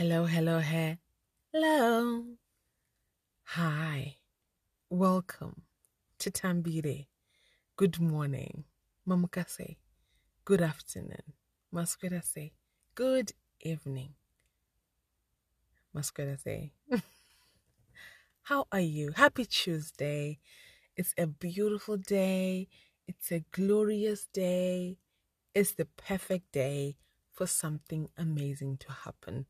Hello, hello, hello. Hi. Welcome to Tambire. Good morning. Mamuka say good afternoon. Masquerada say good evening. Masquerada say How are you? Happy Tuesday. It's a beautiful day. It's a glorious day. It's the perfect day for something amazing to happen.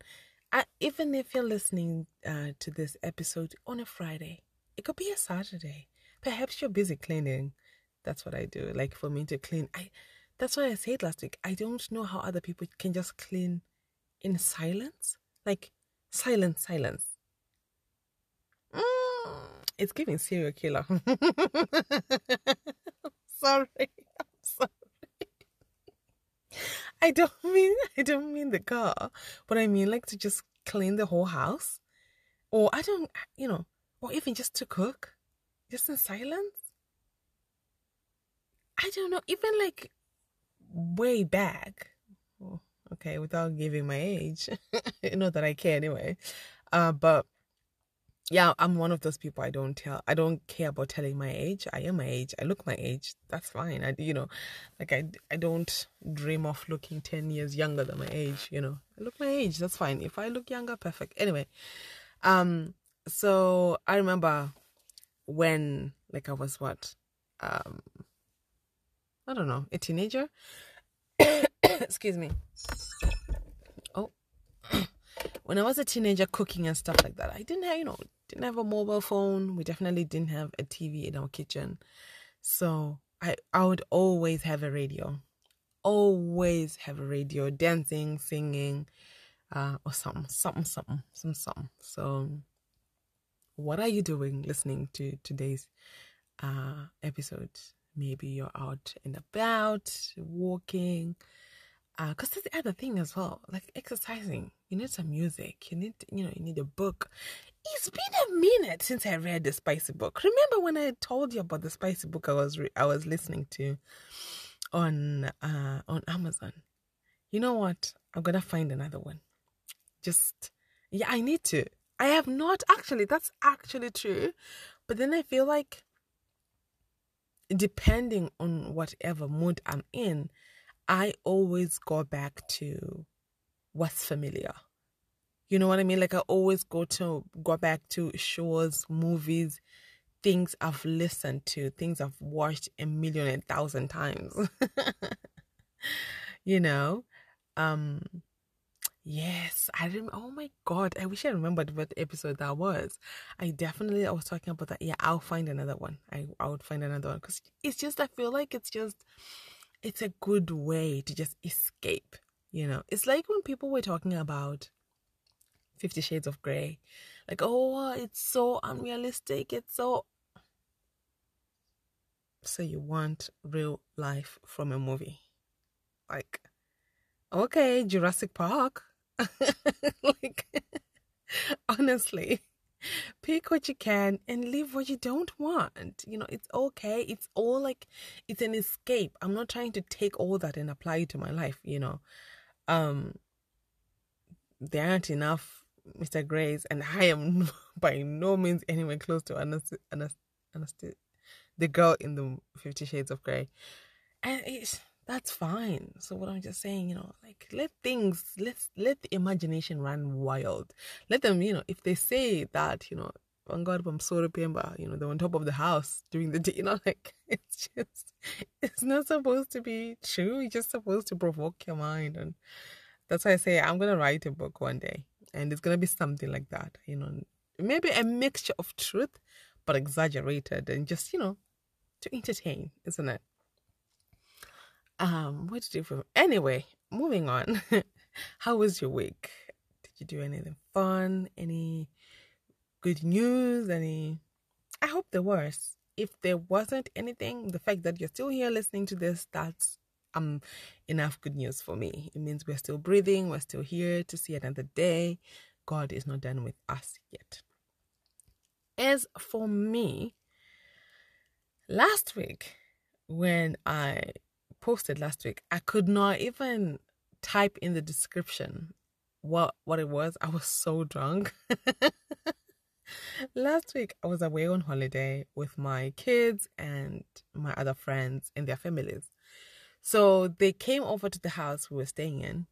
Uh, even if you're listening uh, to this episode on a Friday, it could be a Saturday. Perhaps you're busy cleaning. That's what I do. Like for me to clean, I. That's why I said last week. I don't know how other people can just clean in silence, like silence, silence. Mm, it's giving serial killer. sorry, I'm sorry. I don't mean I don't mean the car, but I mean like to just clean the whole house, or I don't, you know, or even just to cook, just in silence. I don't know, even like way back. Oh, okay, without giving my age, not that I care anyway. Uh, but yeah, I'm one of those people. I don't tell. I don't care about telling my age. I am my age. I look my age. That's fine. I, you know, like I, I don't dream of looking ten years younger than my age. You know, I look my age. That's fine. If I look younger, perfect. Anyway, um, so I remember when, like, I was what, um, I don't know, a teenager. Excuse me. Oh, when I was a teenager, cooking and stuff like that, I didn't have, you know didn't have a mobile phone. We definitely didn't have a TV in our kitchen. So I I would always have a radio. Always have a radio, dancing, singing, uh, or something, something, something, some something. So what are you doing listening to today's uh episode? Maybe you're out and about, walking. Uh, cause that's the other thing as well, like exercising. You need some music. You need, you know, you need a book it's been a minute since I read the spicy book. Remember when I told you about the spicy book I was re- I was listening to on uh on Amazon? You know what? I'm gonna find another one. Just yeah, I need to. I have not actually. That's actually true, but then I feel like depending on whatever mood I'm in, I always go back to what's familiar you know what I mean? Like I always go to go back to shows, movies, things I've listened to, things I've watched a million and thousand times. you know? Um yes, I remember oh my god, I wish I remembered what episode that was. I definitely I was talking about that. Yeah, I'll find another one. I I would find another one cuz it's just I feel like it's just it's a good way to just escape, you know. It's like when people were talking about Fifty Shades of Grey. Like, oh, it's so unrealistic. It's so. So you want real life from a movie. Like, okay, Jurassic Park. like, honestly, pick what you can and leave what you don't want. You know, it's okay. It's all like, it's an escape. I'm not trying to take all that and apply it to my life, you know. Um, there aren't enough Mr. Greys, and I am by no means anywhere close to Anastasia, the girl in the Fifty Shades of Grey, and it's that's fine. So what I'm just saying, you know, like let things let's let the imagination run wild. Let them, you know, if they say that, you know, on God I'm so you know, they're on top of the house during the day, you know, like it's just it's not supposed to be true. It's just supposed to provoke your mind and that's why I say I'm gonna write a book one day and it's gonna be something like that you know maybe a mixture of truth but exaggerated and just you know to entertain isn't it? Um what did you do anyway moving on. How was your week? Did you do anything fun? Any good news? Any i hope there was. If there wasn't anything the fact that you're still here listening to this that's um enough good news for me. It means we're still breathing, we're still here to see another day. God is not done with us yet. As for me, last week when I posted last week, I could not even type in the description what what it was. I was so drunk. Last week I was away on holiday with my kids and my other friends and their families. So they came over to the house we were staying in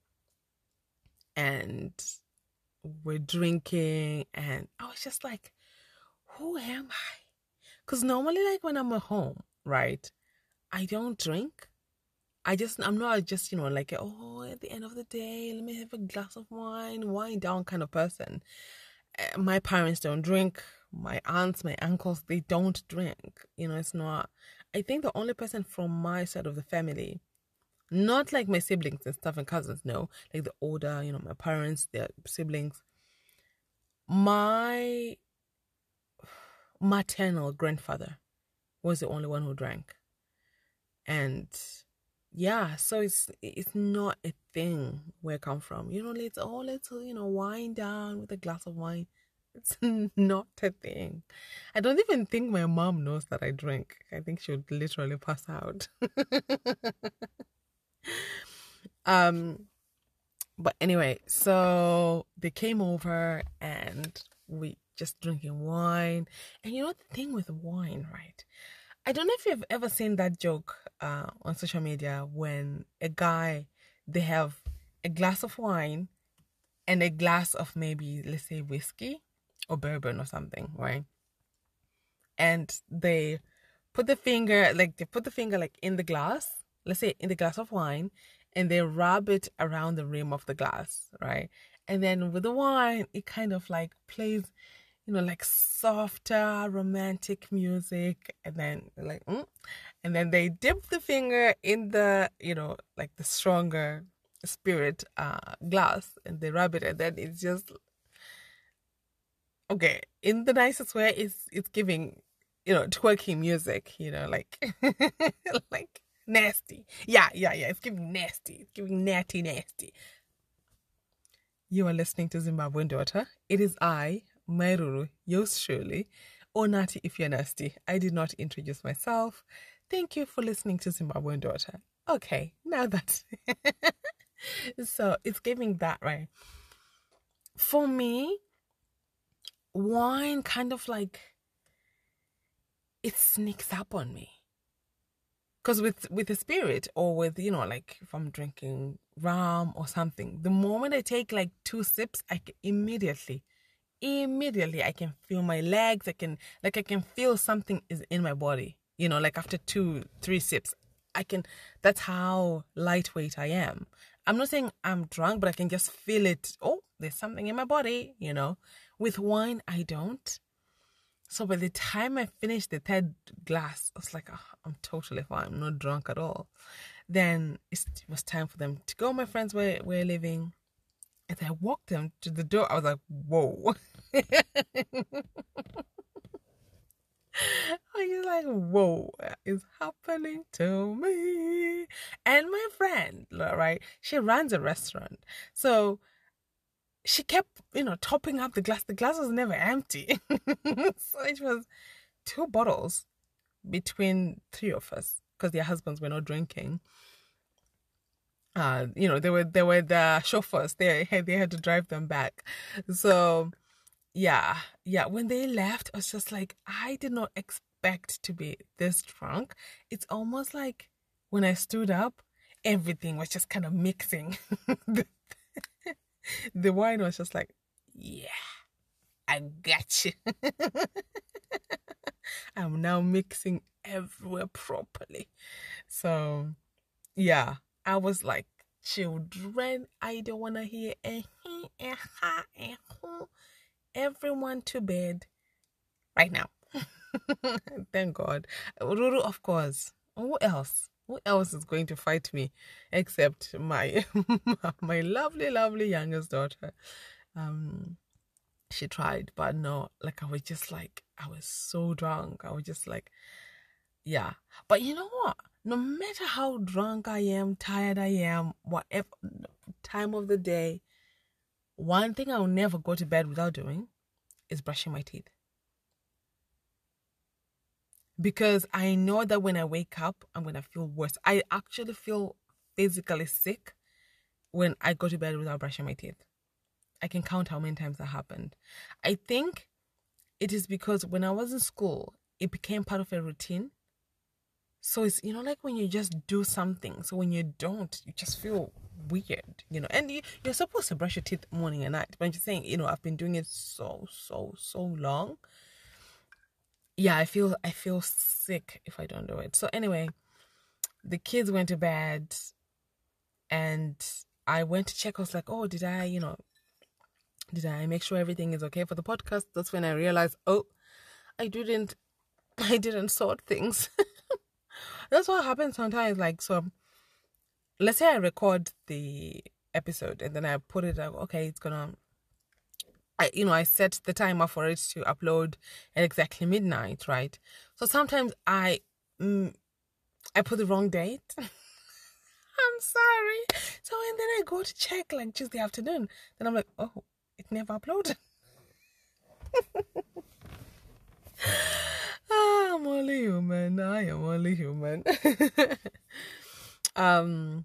and we're drinking and I was just like, who am I? Because normally like when I'm at home, right, I don't drink. I just I'm not just you know like oh at the end of the day let me have a glass of wine wine down kind of person. Eh, my parents don't drink. My aunts, my uncles, they don't drink. You know, it's not. I think the only person from my side of the family, not like my siblings and stuff and cousins, no, like the older, you know, my parents, their siblings. My maternal grandfather was the only one who drank, and yeah, so it's it's not a thing where I come from. You know, let's all let's you know wind down with a glass of wine. It's not a thing. I don't even think my mom knows that I drink. I think she would literally pass out. um but anyway, so they came over and we just drinking wine. And you know the thing with wine, right? I don't know if you've ever seen that joke uh, on social media when a guy they have a glass of wine and a glass of maybe let's say whiskey or bourbon or something, right? And they put the finger like they put the finger like in the glass, let's say in the glass of wine, and they rub it around the rim of the glass, right? And then with the wine, it kind of like plays you know, like softer romantic music, and then like, mm, and then they dip the finger in the, you know, like the stronger spirit uh glass, and they rub it, and then it's just okay. In the nicest way, it's it's giving, you know, twerking music, you know, like like nasty. Yeah, yeah, yeah. It's giving nasty. It's giving natty nasty. You are listening to Zimbabwean Daughter. It is I, Mai Ruru, yours surely, or oh, Natty if you're nasty. I did not introduce myself. Thank you for listening to Zimbabwean Daughter. Okay, now that. so it's giving that, right? For me, wine kind of like it sneaks up on me because with with the spirit or with you know like if i'm drinking rum or something the moment i take like two sips i can immediately immediately I can feel my legs. I can like I can feel something is in my body. You know, like after two, three sips, I can. That's how lightweight I am. I'm not saying I'm drunk, but I can just feel it. Oh, there's something in my body. You know, with wine I don't. So by the time I finished the third glass, I was like, oh, I'm totally fine. I'm not drunk at all. Then it was time for them to go. My friends were were leaving. As I walked them to the door, I was like, whoa. I was like, whoa, is happening to me? And my friend, right, she runs a restaurant. So she kept, you know, topping up the glass. The glass was never empty. so it was two bottles between three of us because their husbands were not drinking uh, you know, they were they were the chauffeurs. They had they had to drive them back. So yeah, yeah. When they left, I was just like, I did not expect to be this drunk. It's almost like when I stood up, everything was just kind of mixing. the, wine was just like, yeah, I got you. I'm now mixing everywhere properly. So yeah, I was like, children, I don't want to hear eh, eh, eh, everyone to bed right now. Thank God. Ruru, of course. Who else? Who else is going to fight me except my my lovely, lovely youngest daughter? Um, she tried, but no, like I was just like I was so drunk. I was just like, yeah. But you know what? no matter how drunk I am, tired I am, whatever time of the day, one thing I'll never go to bed without doing is brushing my teeth. Because I know that when I wake up, I'm going to feel worse. I actually feel physically sick when I go to bed without brushing my teeth. I can count how many times that happened. I think it is because when I was in school, it became part of a routine. So it's you know like when you just do something. So when you don't, you just feel weird, you know. And you, you're supposed to brush your teeth morning and night, but you're saying, you know, I've been doing it so so so long. Yeah, I feel I feel sick if I don't do it. So anyway, the kids went to bed, and I went to check. I was like, oh, did I, you know, did I make sure everything is okay for the podcast? That's when I realized, oh, I didn't, I didn't sort things. That's what happens sometimes. Like, so let's say I record the episode and then I put it up. Okay, it's gonna. I, you know, I set the timer for it to upload at exactly midnight, right? So sometimes I, mm, I put the wrong date. I'm sorry. So and then I go to check like Tuesday afternoon. Then I'm like, oh, it never uploaded. ah, I'm only human. I am only human. um,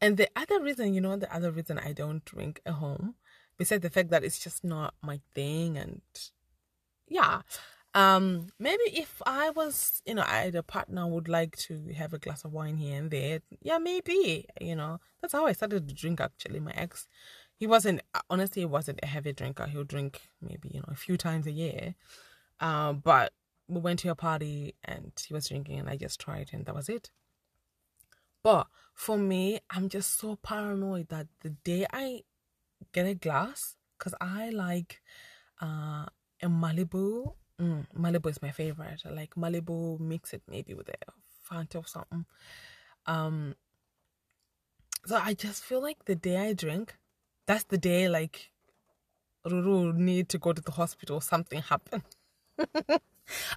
and the other reason, you know, the other reason I don't drink at home, besides the fact that it's just not my thing, and yeah, um, maybe if I was, you know, I had a partner would like to have a glass of wine here and there. Yeah, maybe, you know, that's how I started to drink actually. My ex, he wasn't, honestly, he wasn't a heavy drinker. He'll drink maybe, you know, a few times a year. Um, but we went to a party and he was drinking and I just tried and that was it. But for me, I'm just so paranoid that the day I get a glass, because I like uh, a Malibu Mm, Malibu is my favorite. I like Malibu, mix it maybe with a Fanta or something. Um, so I just feel like the day I drink, that's the day like Ruru need to go to the hospital. Something happened.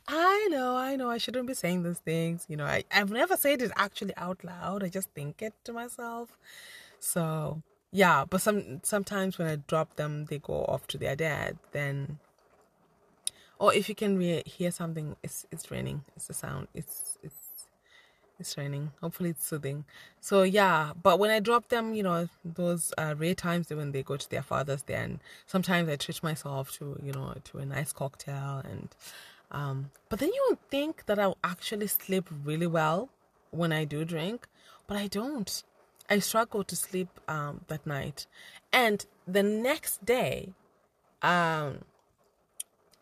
I know, I know. I shouldn't be saying these things. You know, I I've never said it actually out loud. I just think it to myself. So yeah, but some sometimes when I drop them, they go off to their dad. Then or if you can re- hear something, it's it's raining. It's the sound. It's it's it's raining. Hopefully it's soothing. So yeah, but when I drop them, you know, those uh, rare times when they go to their fathers, then sometimes I treat myself to you know to a nice cocktail and. Um, but then you would think that I'll actually sleep really well when I do drink, but I don't. I struggle to sleep um, that night, and the next day, um,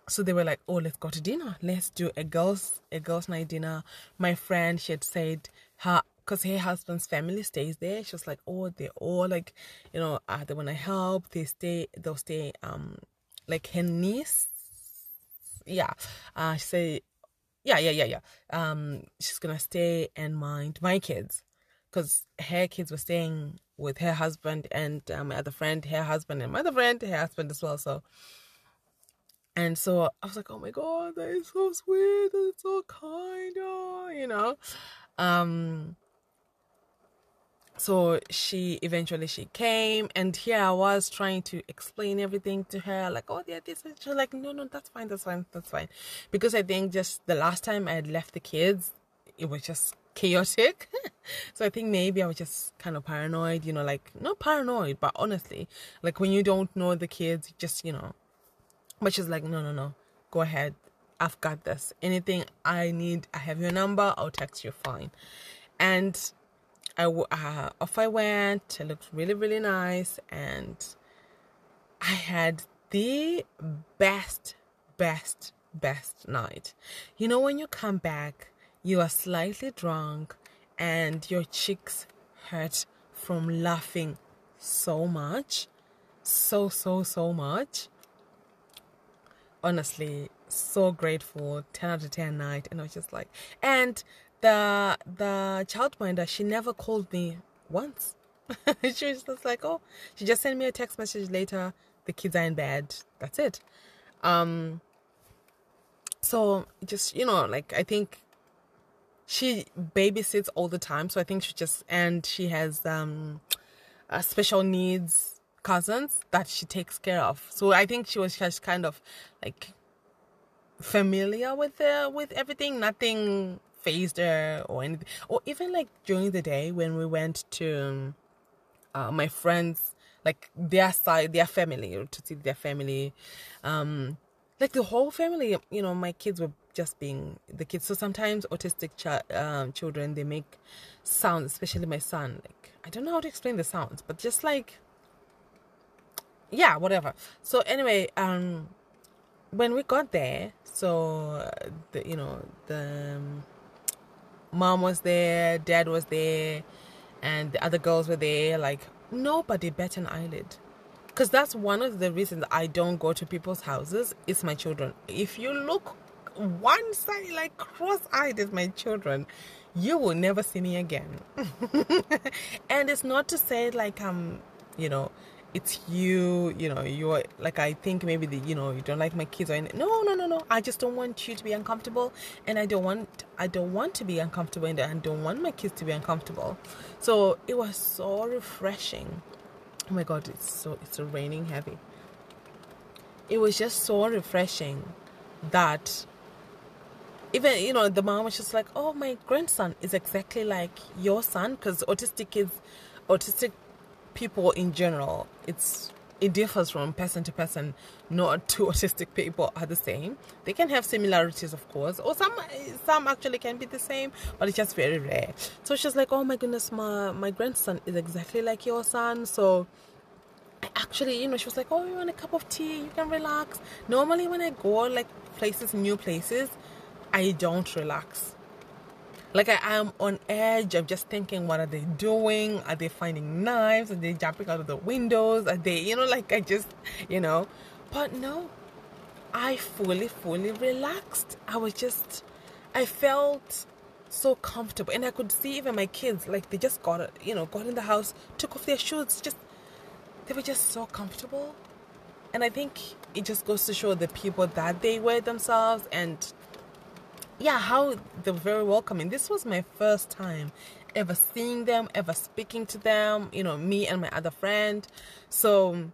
so they were like, "Oh, let's go to dinner. Let's do a girls a girls' night dinner." My friend, she had said her because her husband's family stays there. She was like, "Oh, they're all like, you know, uh, they want to help. They stay. They'll stay. Um, like her niece. Yeah. Uh, she said, yeah, yeah, yeah, yeah. Um, she's gonna stay and mind my kids, because her kids were staying with her husband and um, my other friend, her husband, and my other friend, her husband as well. So and so I was like, oh my God, that is so sweet. That's so kind, oh, you know. Um, so she eventually she came and here I was trying to explain everything to her like oh yeah this is she like no no that's fine that's fine that's fine because I think just the last time I had left the kids it was just chaotic so I think maybe I was just kind of paranoid you know like not paranoid but honestly like when you don't know the kids just you know but she's like, no, no, no. Go ahead. I've got this. Anything I need, I have your number. I'll text you. Fine. And I uh, off I went. It looked really, really nice, and I had the best, best, best night. You know, when you come back, you are slightly drunk, and your cheeks hurt from laughing so much, so so so much. Honestly so grateful 10 out of 10 night. And i was just like and the the childminder she never called me once. She was just like oh she just sent me a text message later. The kids are in bed. That's it. Um so just you know like i think she babysits all the time so i think she just and she has um uh, special needs cousins that she takes care of. So I think she was just kind of like familiar with the with everything. Nothing phased her or anything. Or even like during the day when we went to uh, my friend's like their side, their family, to see their family, um, like the whole family. You know, my kids were just being the kids. So sometimes autistic ch- um, children they make sounds, especially my son. Like I don't know how to explain the sounds, but just like yeah, whatever. So anyway, um, when we got there, so the you know the um, mom was there, dad was there, and the other girls were there. Like nobody bet an eyelid, because that's one of the reasons I don't go to people's houses. It's my children. If you look one side like cross-eyed is my children, you will never see me again. and it's not to say like I'm, you know it's you you know you're like i think maybe the you know you don't like my kids or anything. no no no no i just don't want you to be uncomfortable and i don't want i don't want to be uncomfortable and i don't want my kids to be uncomfortable so it was so refreshing oh my god it's so it's raining heavy. It was just so refreshing that even you know the mom was just like oh my grandson is exactly like your son because autistic kids autistic people in general, it's it differs from person to person. Not two autistic people are the same. They can have similarities, of course, or some some actually can be the same, but it's just very rare. So she's like, "Oh my goodness, my my grandson is exactly like your son." So actually, you know, she was like, "Oh, you want a cup of tea? You can relax." Normally, when I go like places, new places, I don't relax like I am on edge. I'm just thinking, what are they doing? Are they finding knives? Are they jumping out of the windows? Are they, you know, like I just, you know. But no, I fully, fully relaxed. I was just, I felt so comfortable. And I could see even my kids, like they just got, you know, got in the house, took off their shoes, just, they were just so comfortable. And I think it just goes to show the people that they were themselves and yeah, how they were very welcoming. This was my first time ever seeing them, ever speaking to them, you know, me and my other friend. So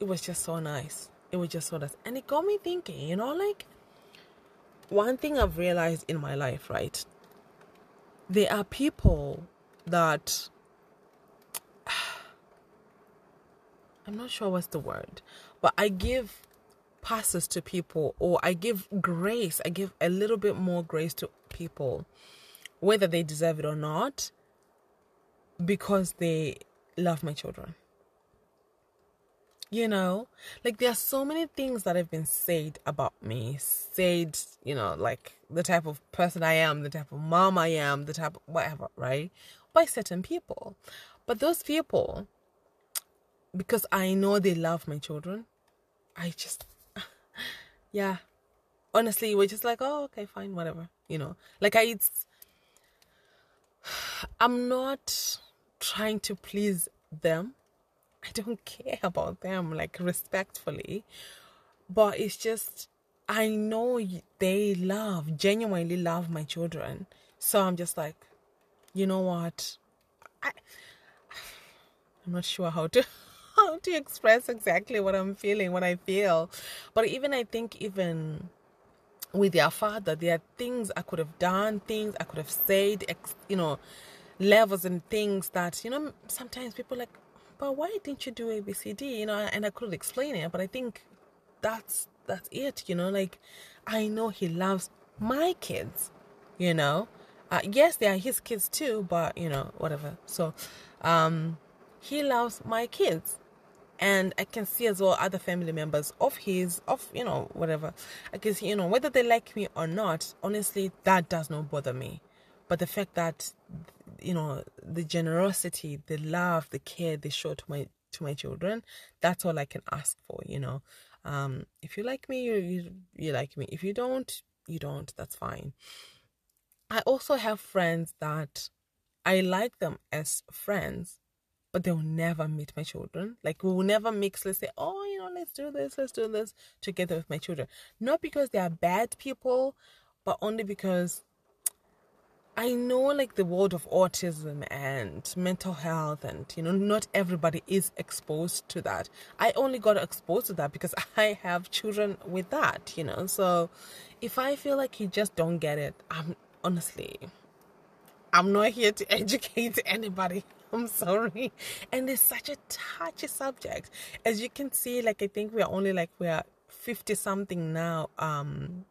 it was just so nice. It was just so nice. And it got me thinking, you know, like one thing I've realized in my life, right? There are people that I'm not sure what's the word, but I give passes to people or I give grace, I give a little bit more grace to people, whether they deserve it or not, because they love my children. You know, like there are so many things that have been said about me, said, you know, like the type of person I am, the type of mom I am, the type of whatever, right? By certain people. But those people, because I know they love my children, I just yeah. Honestly we're just like oh okay fine whatever you know? Like i it's i'm not trying to please them. I don't care about them like respectfully. But it's just i know they love genuinely love my children. So i'm just like you know what? I i'm not sure how to how to express exactly what I'm feeling, what I feel. But even I think even with their father, there are things I could have done, things I could have said, you know, levels and things that, you know, sometimes people like, but why didn't you do ABCD? You know, and I couldn't explain it, but I think that's that's it, you know, like I know he loves my kids, you know. Uh, yes, they are his kids too, but you know, whatever. So, um, he loves my kids and I can see as well other family members of his, of you know whatever. I can see you know whether they like me or not. Honestly, that does not bother me, but the fact that you know the generosity, the love, the care they show to my to my children, that's all I can ask for. You know, um, if you like me, you, you you like me. If you don't, you don't. That's fine. I also have friends that I like them as friends but they'll never meet my children. Like we will never mix, let's say, oh, you know, let's do this, let's do this together with my children. Not because they are bad people, but only because I know like the world of autism and mental health and you know not everybody is exposed to that. I only got exposed to that because I have children with that, you know. So if I feel like you just don't get it, I'm honestly I'm not here to educate anybody I'm sorry. And it's such a touchy subject. As you can see, like I think we're only like we're 50 something now um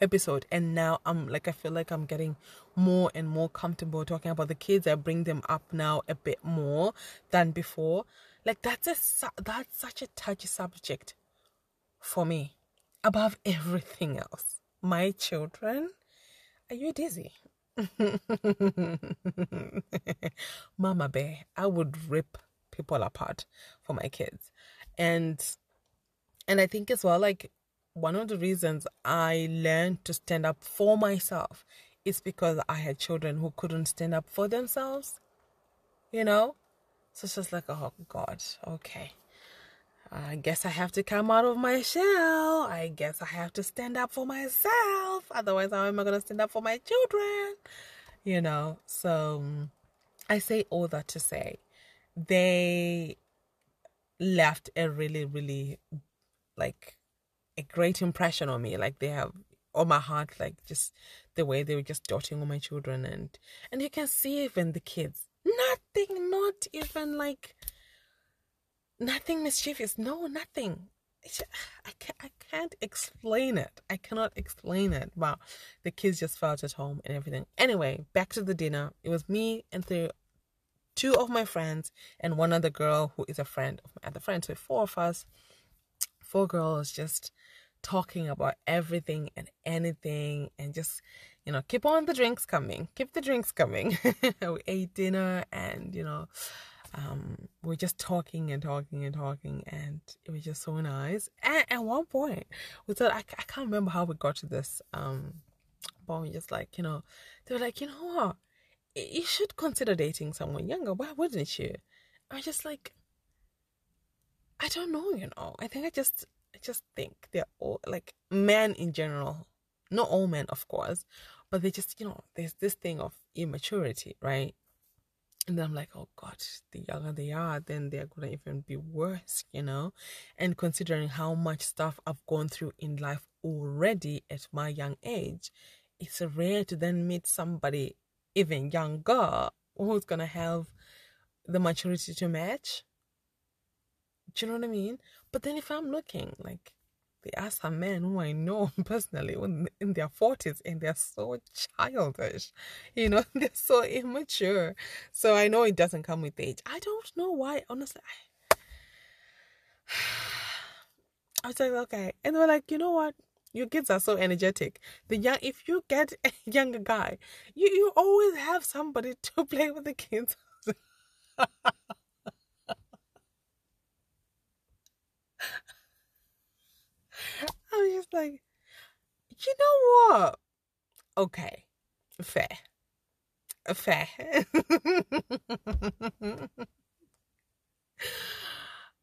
episode and now I'm like I feel like I'm getting more and more comfortable talking about the kids. I bring them up now a bit more than before. Like that's a that's such a touchy subject for me above everything else. My children, are you dizzy? Mama bear, I would rip people apart for my kids. And and I think as well like one of the reasons I learned to stand up for myself is because I had children who couldn't stand up for themselves. You know? So it's just like, oh God, okay. I guess I have to come out of my shell. I guess I have to stand up for myself. Otherwise, how am I going to stand up for my children? You know, so I say all that to say they left a really, really like a great impression on me. Like they have on my heart, like just the way they were just dotting on my children and and you can see even the kids. Nothing, not even like nothing mischievous. No, nothing. I can't, I can't explain it. I cannot explain it. But the kids just felt at home and everything. Anyway, back to the dinner. It was me and the two of my friends and one other girl who is a friend of my other friend. So four of us, four girls, just talking about everything and anything and just you know keep on the drinks coming keep the drinks coming we ate dinner and you know um, we are just talking and talking and talking, and it was just so nice. And at one point, we thought I, I can't remember how we got to this, um, but we just like you know, they were like, you know what, you should consider dating someone younger. Why wouldn't you? I just like, I don't know, you know. I think I just, I just think they're all like men in general, not all men, of course, but they just, you know, there's this thing of immaturity, right? And then I'm like, oh God, the younger they are, then they're to even be worse, you know? And considering how much stuff I've gone through in life already at my young age, it's rare to then meet somebody even younger who's to have the maturity to match. Do you know what I mean? But then if I'm looking, like, there are men who I know personally in their 40s and they're so childish. You know, they're so immature. So I know it doesn't come with age. I don't know why, honestly. I, I was like, okay. And they were like, you know what? Your kids are so energetic. The young, if you get a younger guy, you, you always have somebody to play with the kids. I was just like, you know what? Okay, fair. Fair.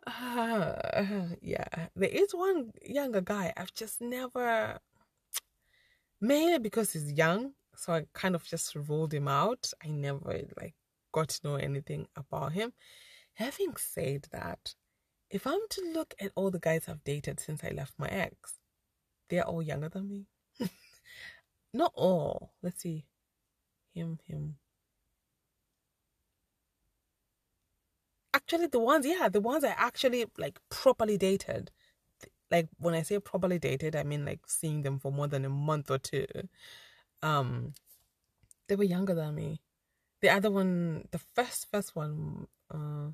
uh, yeah, there is one younger guy I've just never, mainly because he's young, so I kind of just ruled him out. I never like got to know anything about him. Having said that, if I'm to look at all the guys I've dated since I left my ex, they're all younger than me. Not all. Let's see. Him, him. Actually, the ones, yeah, the ones I actually like properly dated. Like when I say properly dated, I mean like seeing them for more than a month or two. Um, they were younger than me. The other one, the first first one, uh,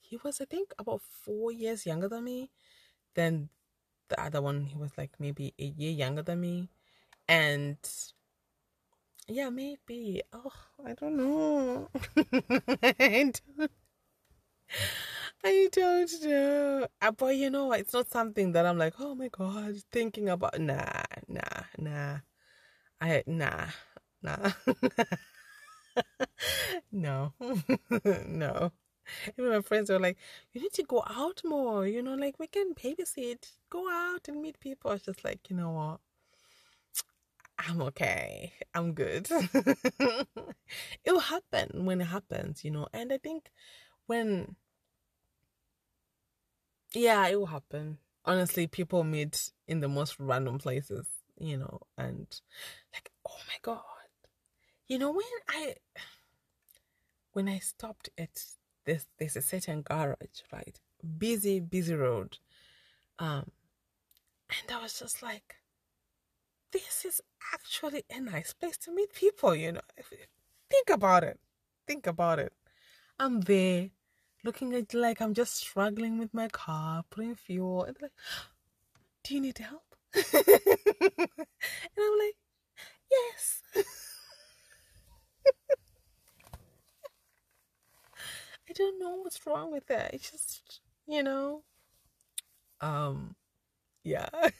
he was I think about four years younger than me. Then the other one he was like maybe a year younger than me, and yeah, maybe. Oh, I don't know. I don't. I don't know. Uh, but you know, it's not something that I'm like, oh my god, thinking about. Nah, nah, nah. I nah, nah. no, no. Even my friends were like, you need to go out more, you know, like we can babysit, go out and meet people. I was just like, you know what? I'm okay. I'm good. it will happen when it happens, you know. And I think when, yeah, it will happen. Honestly, people meet in the most random places, you know, and like, oh my God. You know, when I when I stopped at this, there's a certain garage, right? Busy, busy road. Um, and I was just like, this is actually a nice place to meet people, you know. Think about it. Think about it. I'm there looking at like I'm just struggling with my car, putting fuel, and like, do you need help? and I'm like, yes. Don't know what's wrong with that. It's just, you know, um, yeah.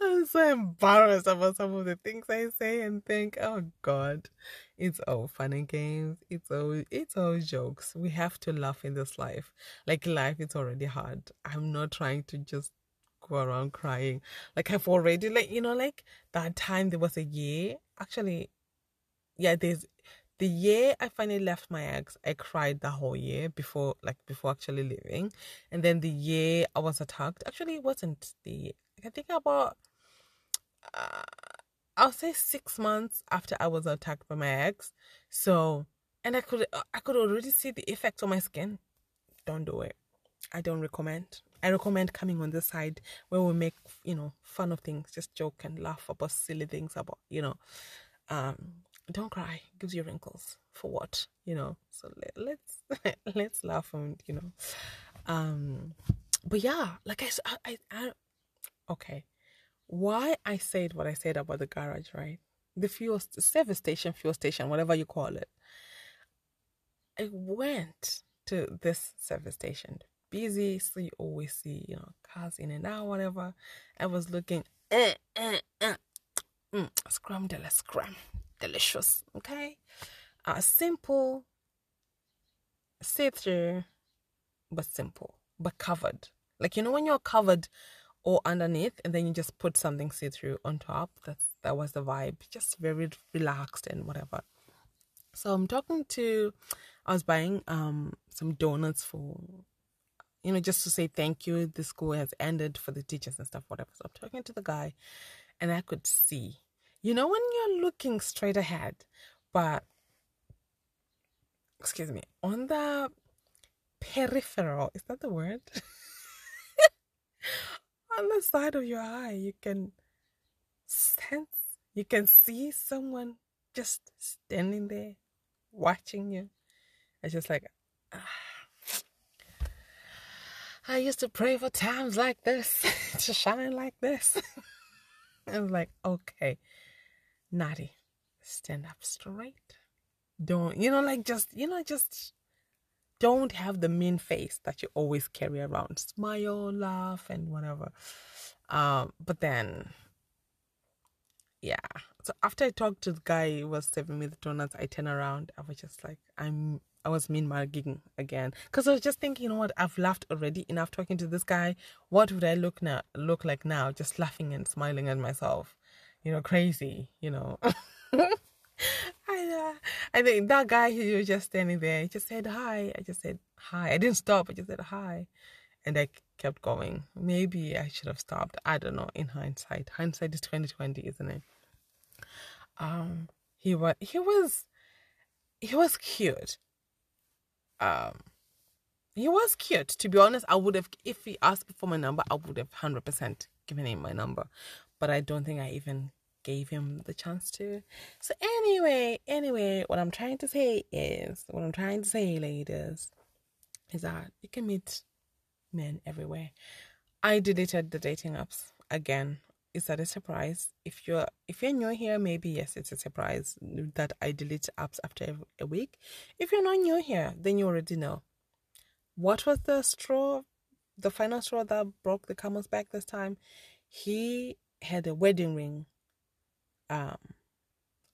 I'm so embarrassed about some of the things I say and think, oh God, it's all fun and games. It's all it's all jokes. We have to laugh in this life. Like life is already hard. I'm not trying to just go around crying. Like I've already like you know, like that time there was a year. Actually, yeah, there's the year I finally left my ex, I cried the whole year before, like before actually leaving, and then the year I was attacked. Actually, it wasn't the. I think about uh, I'll say six months after I was attacked by my ex. So, and I could I could already see the effects on my skin. Don't do it. I don't recommend. I recommend coming on this side where we make you know fun of things, just joke and laugh about silly things about you know. Um, don't cry. It gives you wrinkles for what you know. So let, let's let's laugh and you know. Um, but yeah, like I I, I okay why I said what I said about the garage, right? The fuel service station, fuel station, whatever you call it. I went to this service station, busy, so you always see, you know, cars in and out, whatever. I was looking, eh, eh, eh. Mm, scrum de la scrum, delicious, okay? Uh, simple, see through, but simple, but covered. Like, you know, when you're covered or underneath and then you just put something see-through on top that's that was the vibe just very relaxed and whatever so i'm talking to i was buying um some donuts for you know just to say thank you the school has ended for the teachers and stuff whatever so i'm talking to the guy and i could see you know when you're looking straight ahead but excuse me on the peripheral is that the word on the side of your eye, you can sense, you can see someone just standing there watching you. It's just like, ah. I used to pray for times like this to shine like this. I was like, okay, Natty, stand up straight. Don't, you know, like just, you know, just don't have the mean face that you always carry around. Smile, laugh, and whatever. Um, but then, yeah. So after I talked to the guy who was serving me the donuts, I turn around. I was just like, I'm. I was mean mugging again because I was just thinking, you know what? I've laughed already enough talking to this guy. What would I look now? Look like now? Just laughing and smiling at myself, you know, crazy, you know. I, uh, I think that guy he was just standing there, he just said hi. I just said hi. I didn't stop. I just said hi, and I kept going. Maybe I should have stopped. I don't know. In hindsight, hindsight is twenty twenty, isn't it? Um, he was he was he was cute. Um, he was cute. To be honest, I would have if he asked for my number, I would have hundred percent given him my number. But I don't think I even gave him the chance to. So anyway, anyway, what I'm trying to say is, what I'm trying to say, ladies, is that you can meet men everywhere. I deleted the dating apps again. Is that a surprise? If you're if you're new here, maybe yes, it's a surprise that I delete apps after a week. If you're not new here, then you already know. What was the straw, the final straw that broke the camel's back this time? He had a wedding ring um,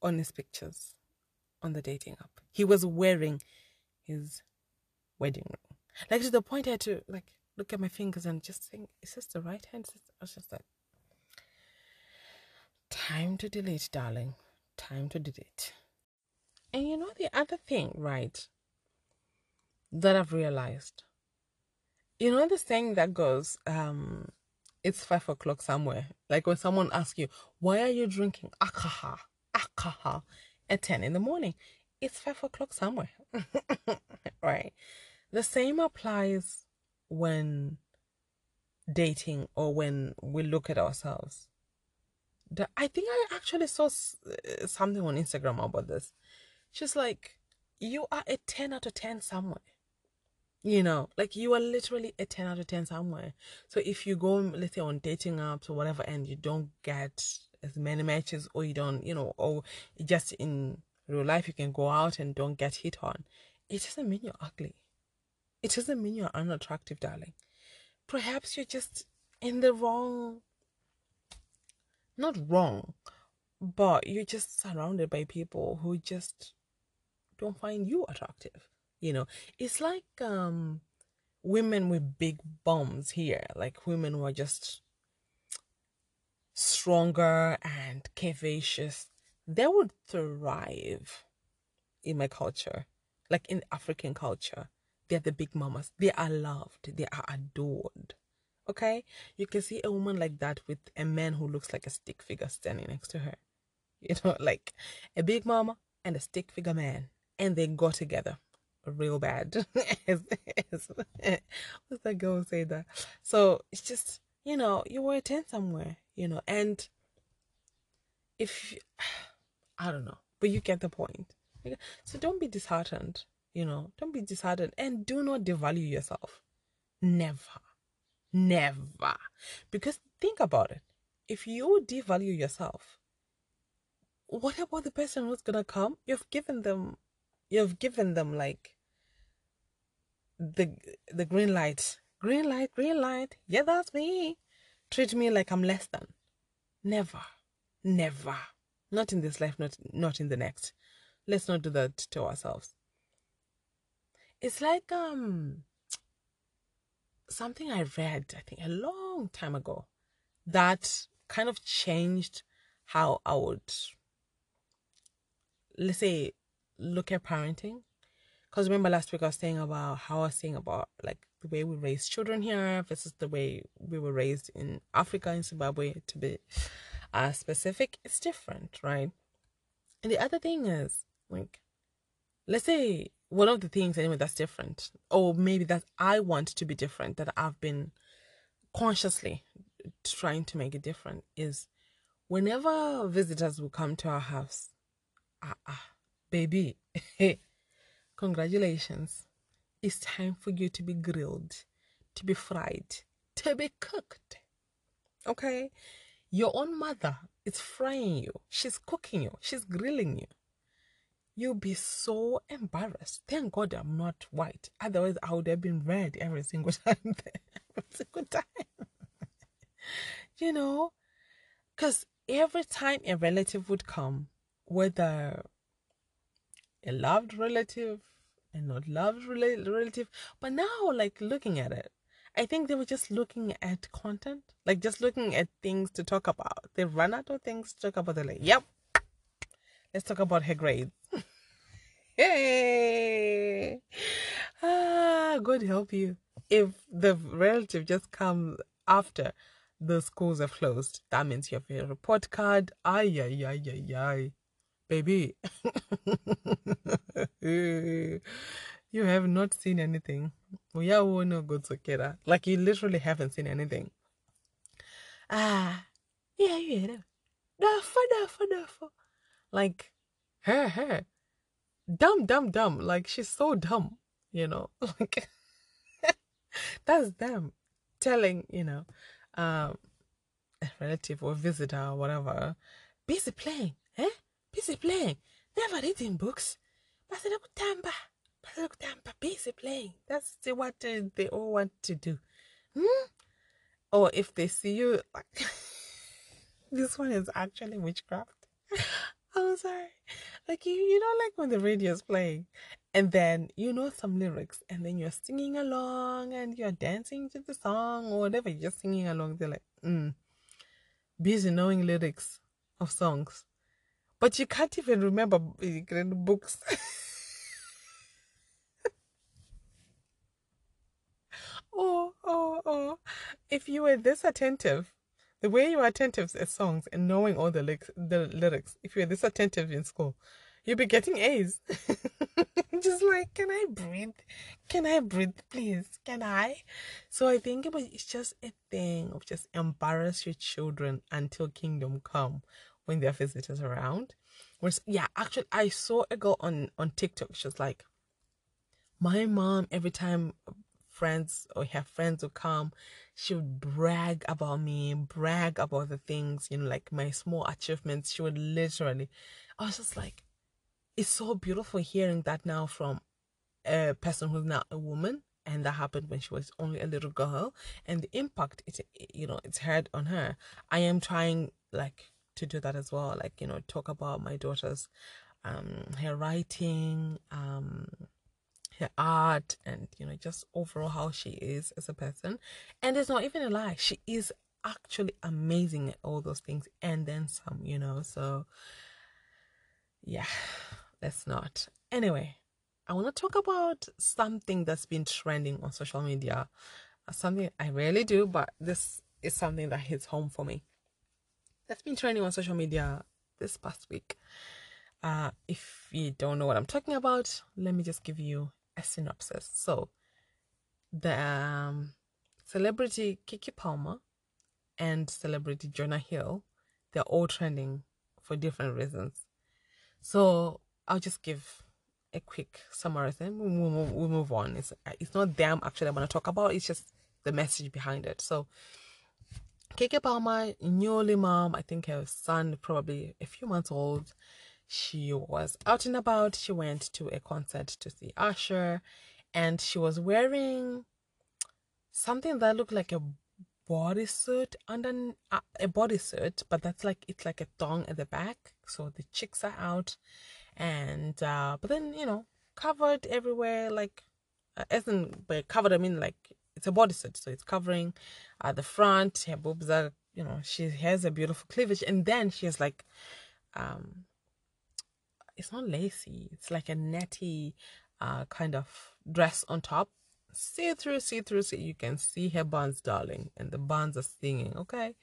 on his pictures on the dating app. He was wearing his wedding ring. Like to the point I had to like look at my fingers and just think, is this the right hand? I was just like, time to delete, darling. Time to delete. And you know the other thing, right? That I've realized. You know the saying that goes, um, it's five o'clock somewhere. Like when someone asks you, why are you drinking alcohol, alcohol at 10 in the morning? It's five o'clock somewhere. right. The same applies when dating or when we look at ourselves. The, I think I actually saw uh, something on Instagram about this. She's like, you are a 10 out of 10 somewhere. You know like you are literally a 10 out of 10 somewhere. So if you go let's say on dating apps or whatever and you don't get as many matches or you don't you know or just in real life you can go out and don't get hit on it doesn't mean you're ugly. It doesn't mean you're unattractive darling. Perhaps you're just in the wrong not wrong but you're just surrounded by people who just don't find you attractive you know? It's like um women with big bums here like women who are just stronger and curvaceous. They would thrive in my culture like in african culture. They're the big mamas. They are loved. They are adored okay you can see a woman like that with a man who looks like a stick figure standing next to her you know like a big mama and a stick figure man and they go together real bad. what's that girl say that? So it's just, you know, you were a 10 somewhere, you know, and if, I don't know, but you get the point. So don't be disheartened, you know, don't be disheartened and do not devalue yourself. Never. Never. Because think about it. If you devalue yourself, what about the person who's gonna come? You've given them you've given them like the the green light. Green light green light. Yeah that's me. Treat me like i'm less than. Never. Never. Not in this life not not in the next. Let's not do that to ourselves. It's like um something i read i think a long time ago that kind of changed how i would let's say look at parenting. Because remember last week I was saying about how I was saying about like the way we raise children here versus the way we were raised in Africa in Zimbabwe to be uh, specific. It's different, right? And the other thing is like, let's say one of the things anyway that's different, or maybe that I want to be different, that I've been consciously trying to make it different is whenever visitors will come to our house, ah, ah Baby, congratulations. It's time for you to be grilled, to be fried, to be cooked. Okay? Your own mother is frying you, she's cooking you, she's grilling you. You'll be so embarrassed. Thank God I'm not white. Otherwise, I would have been red every single time. every single time. you know? Because every time a relative would come, whether a loved relative and not loved relative. But now, like looking at it, I think they were just looking at content, like just looking at things to talk about. They run out of things to talk about. They're like, yep, let's talk about her grades. hey, ah, God help you. If the relative just comes after the schools have closed, that means you have a report card. Ay, ay, ay, ay, ay baby, you have not seen anything. We are no good together. Like you literally haven't seen anything. Ah, yeah, yeah. Dafa, dafa, dafa. Like her, her. Dumb, dumb, dumb. Like she's so dumb, you know. Like that's them telling, you know, um, a relative or visitor or whatever, busy playing, eh? busy playing. Never reading books. Basilokutamba. Basilokutamba. Busy playing. That's what they all want to do. Hmm? Or if they see you, like, this one is actually witchcraft. I'm sorry. Like you, you don't like when the radio is playing, and then you know some lyrics, and then you're singing along, and you're dancing to the song or whatever. You're just singing along. They're like, mm, busy knowing lyrics of songs. But you can't even remember books. oh, oh, oh. if you were this attentive, the way you are attentive to songs and knowing all the lyrics, the lyrics, if you're this attentive in school, you'll be getting A's. Just like, can I breathe? Can I breathe, please? Can I? So I think it was, it's just a thing of just embarrass your children until kingdom come when there are visitors around. Whereas, yeah, actually, I saw a girl on on TikTok. She was like, my mom every time friends or her friends would come, she would brag about me, brag about the things, you know, like my small achievements. She would literally, I was just like, it's so beautiful hearing that now from a person who's now a woman. And that happened when she was only a little girl. And the impact it you know it's had on her. I am trying like to do that as well. Like you know talk about my daughter's um her writing um her art and you know just overall how she is as a person. And it's not even a lie she is actually amazing at all those things and then some you know so yeah let's not. Anyway i want to talk about something that's been trending on social media. Something i rarely do but this is something that hits home for me. That's been trending on social media this past week. Uh, if you don't know what I'm talking about, let me just give you a synopsis. So, the um, celebrity Keke Palmer and celebrity Jonah Hill, they're all trending for different reasons. So, I'll just give a quick summary. Then we'll move, we'll move on. It's it's not them actually I want to talk about. It's just the message behind it. So, Keke Palmer, newly mom, I think her son probably a few months old she was out and about. She went to a concert to see Usher, and she was wearing something that looked like a bodysuit under uh, a bodysuit, but that's like it's like a thong at the back, so the cheeks are out, and uh, but then you know covered everywhere, like uh, isn't but covered. I mean like it's a bodysuit, so it's covering at the front. Her boobs are you know she has a beautiful cleavage, and then she has like um it's not lacy. It's like a netty uh, kind of dress on top. See through, see through, see you can see her buns, darling, and the buns are singing. Okay,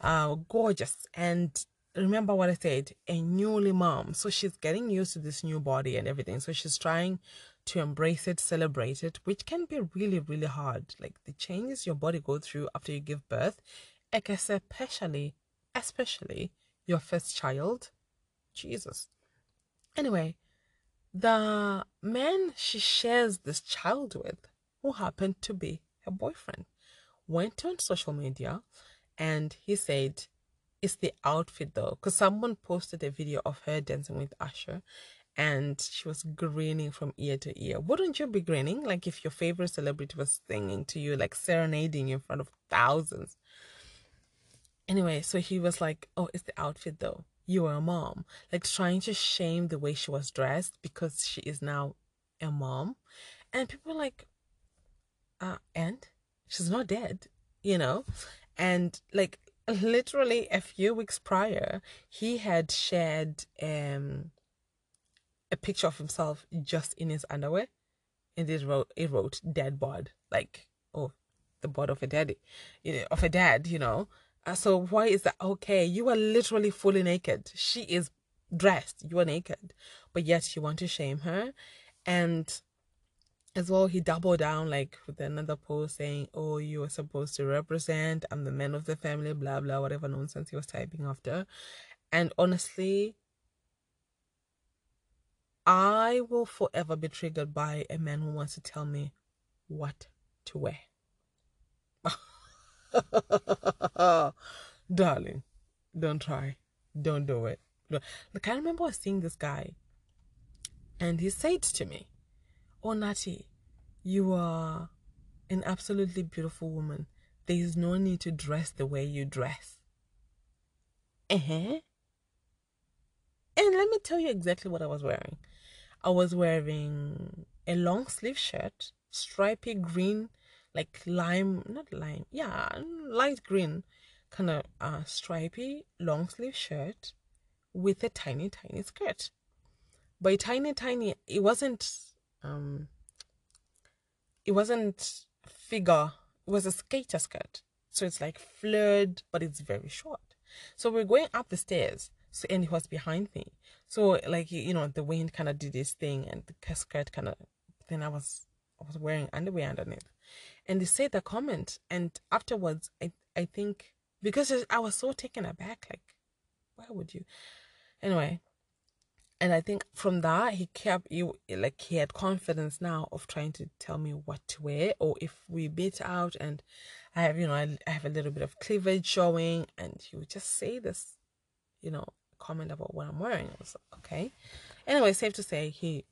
uh, gorgeous. And remember what I said, a newly mom, so she's getting used to this new body and everything. So she's trying to embrace it, celebrate it, which can be really, really hard. Like the changes your body go through after you give birth, especially, especially your first child. Jesus, Anyway, the man she shares this child with, who happened to be her boyfriend, went on social media and he said, It's the outfit though. Because someone posted a video of her dancing with Usher and she was grinning from ear to ear. Wouldn't you be grinning? Like if your favorite celebrity was singing to you, like serenading in front of thousands. Anyway, so he was like, Oh, it's the outfit though you are a mom. Like trying to shame the way she was dressed because she is now a mom. And people like, uh, and she's not dead, you know? And like literally a few weeks prior, he had shared um a picture of himself just in his underwear. And it wrote it wrote dead bod. Like, oh, the bod of a daddy, you know, of a dad, you know. So why is that okay? You are literally fully naked. She is dressed. You are naked, but yet you want to shame her, and as well he doubled down like with another post saying, "Oh, you are supposed to represent. I'm the man of the family." Blah blah whatever nonsense he was typing after, and honestly. I will forever be triggered by a man who wants to tell me what to wear. Darling, don't try. Don't do it. Like, I remember seeing this guy, and he said to me, Oh, Nati, you are an absolutely beautiful woman. There is no need to dress the way you dress. Uh huh. And let me tell you exactly what I was wearing. I was wearing a long sleeve shirt, stripy green like lime, not lime, yeah, light green, kind of uh, stripy long sleeve shirt with a tiny, tiny skirt. By tiny, tiny, it wasn't, um, it wasn't figure. It was a skater skirt. So it's like flared, but it's very short. So we're going up the stairs. So and he was behind me. So like you know, the wind kind of did this thing, and the skirt kind of. Then I was I was wearing underwear underneath, and they said the comment, and afterwards I I think because I was so taken aback, like why would you? Anyway, and I think from that he kept you like he had confidence now of trying to tell me what to wear or if we beat out and I have you know I, I have a little bit of cleavage showing and he would just say this you know comment about what I'm wearing. I was like, okay. Anyway, safe to say he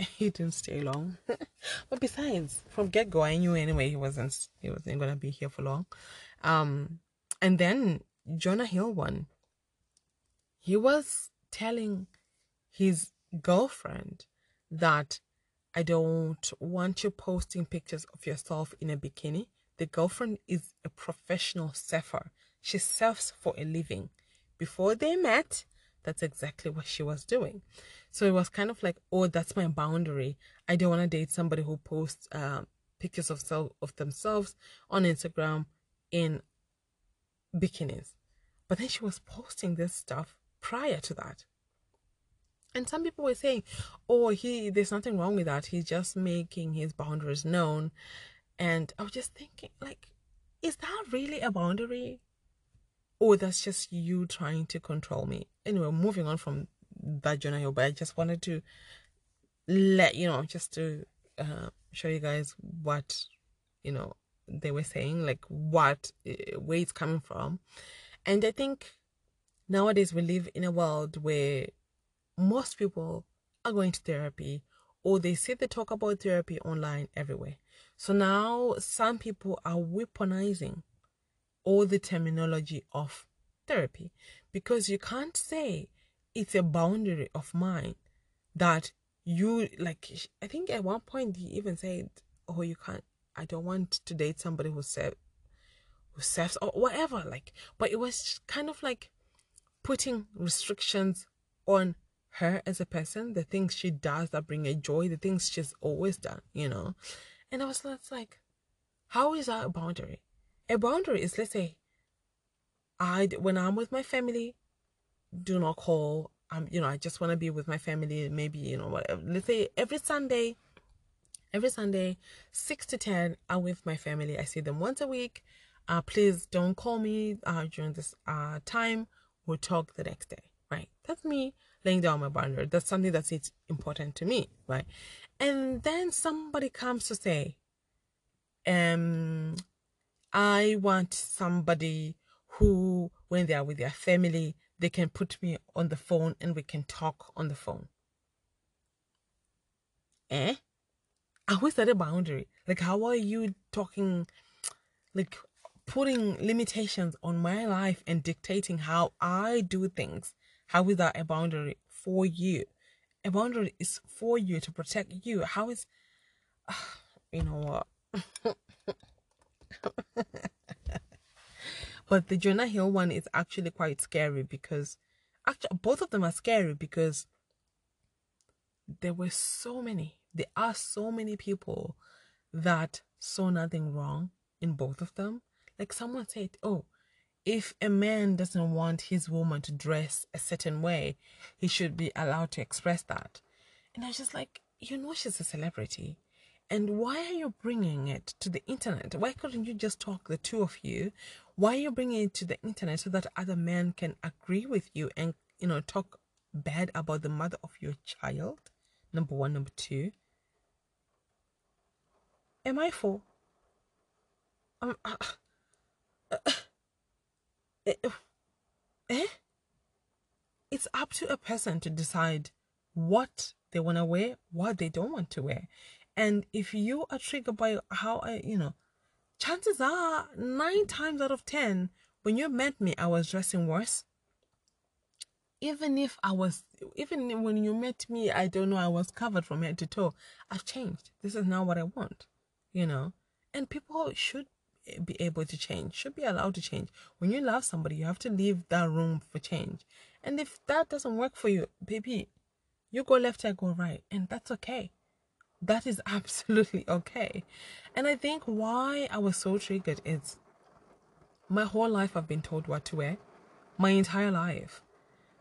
he didn't stay long. but besides, from get go I knew anyway he wasn't he wasn't gonna be here for long. Um and then Jonah Hill one. He was telling his girlfriend that I don't want you posting pictures of yourself in a bikini. The girlfriend is a professional surfer. She surfs for a living. Before they met, that's exactly what she was doing. So it was kind of like, oh, that's my boundary. I don't want to date somebody who posts um, pictures of self of themselves on Instagram in bikinis. But then she was posting this stuff prior to that. And some people were saying, "Oh, he there's nothing wrong with that. He's just making his boundaries known." And I was just thinking, like, is that really a boundary? Or that's just you trying to control me? Anyway, moving on from that Jonah but I just wanted to let you know, just to uh, show you guys what you know they were saying, like what uh, where it's coming from. And I think nowadays we live in a world where most people are going to therapy or they say they talk about therapy online everywhere. So now some people are weaponizing all the terminology of therapy because you can't say it's a boundary of mine that you like I think at one point he even said, Oh, you can't I don't want to date somebody who said who serves or whatever, like but it was kind of like putting restrictions on her as a person, the things she does that bring her joy, the things she's always done, you know. And I was like, how is that a boundary? A boundary is, let's say, I when I'm with my family, do not call. I'm, you know, I just want to be with my family. Maybe you know, whatever. Let's say every Sunday, every Sunday, six to ten, I'm with my family. I see them once a week. Uh, please don't call me uh, during this uh, time. We'll talk the next day. Right? That's me laying down my boundary. That's something that's it's important to me, right? And then somebody comes to say, um, I want somebody who, when they are with their family, they can put me on the phone and we can talk on the phone. Eh? How is that a boundary? Like, how are you talking, like, putting limitations on my life and dictating how I do things how is that a boundary for you? A boundary is for you to protect you. How is, uh, you know what? but the Jonah Hill one is actually quite scary because, actually, both of them are scary because there were so many, there are so many people that saw nothing wrong in both of them. Like someone said, oh, if a man doesn't want his woman to dress a certain way, he should be allowed to express that. And I was just like, you know, she's a celebrity. And why are you bringing it to the internet? Why couldn't you just talk, the two of you? Why are you bringing it to the internet so that other men can agree with you and, you know, talk bad about the mother of your child? Number one. Number two. Am I for? Um, uh, uh, Eh, eh? It's up to a person to decide what they want to wear, what they don't want to wear. And if you are triggered by how I, you know, chances are nine times out of ten, when you met me, I was dressing worse. Even if I was, even when you met me, I don't know, I was covered from head to toe. I've changed. This is now what I want, you know. And people should be able to change, should be allowed to change. When you love somebody, you have to leave that room for change. And if that doesn't work for you, baby, you go left, I go right, and that's okay. That is absolutely okay. And I think why I was so triggered is my whole life I've been told what to wear. My entire life.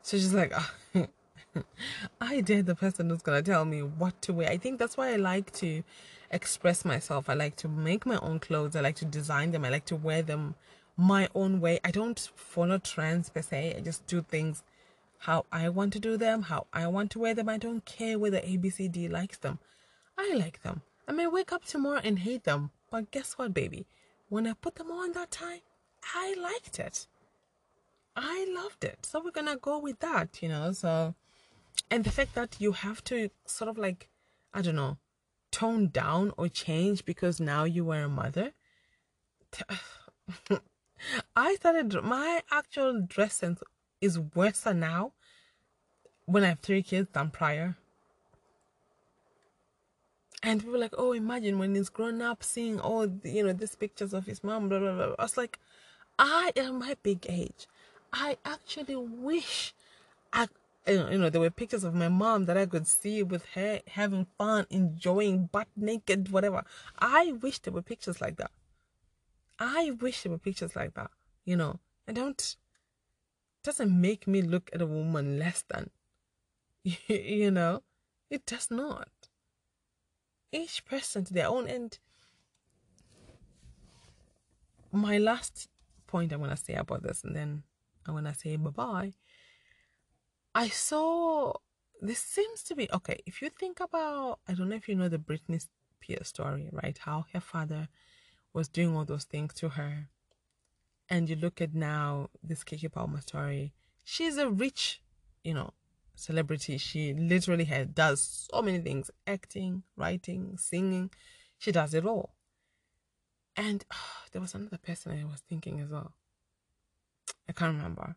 So she's like, I dare the person who's gonna tell me what to wear. I think that's why I like to express myself. I like to make my own clothes. I like to design them. I like to wear them my own way. I don't follow trends per se. I just do things how I want to do them, how I want to wear them. I don't care whether ABCD likes them. I like them. I may wake up tomorrow and hate them, but guess what, baby? When I put them on that time, I liked it. I loved it. So we're gonna go with that, you know. So, and the fact that you have to sort of like, I don't know, tone down or change because now you are a mother. I started my actual dress sense is worse now when I have three kids than prior. And people like, oh, imagine when he's grown up seeing all, the, you know, these pictures of his mom, blah, blah, blah. I was like, I, am my big age, I actually wish I, you know, there were pictures of my mom that I could see with her having fun, enjoying butt naked, whatever. I wish there were pictures like that. I wish there were pictures like that. You know, I don't. Doesn't make me look at a woman less than. you know, it does not. Each person to their own end. My last point I want to say about this, and then I want to say bye bye. I saw this seems to be okay. If you think about, I don't know if you know the Britney Spears story, right? How her father was doing all those things to her. And you look at now this Keke Palmer story. She's a rich, you know, celebrity. She literally has, does so many things acting, writing, singing. She does it all. And oh, there was another person I was thinking as well. I can't remember.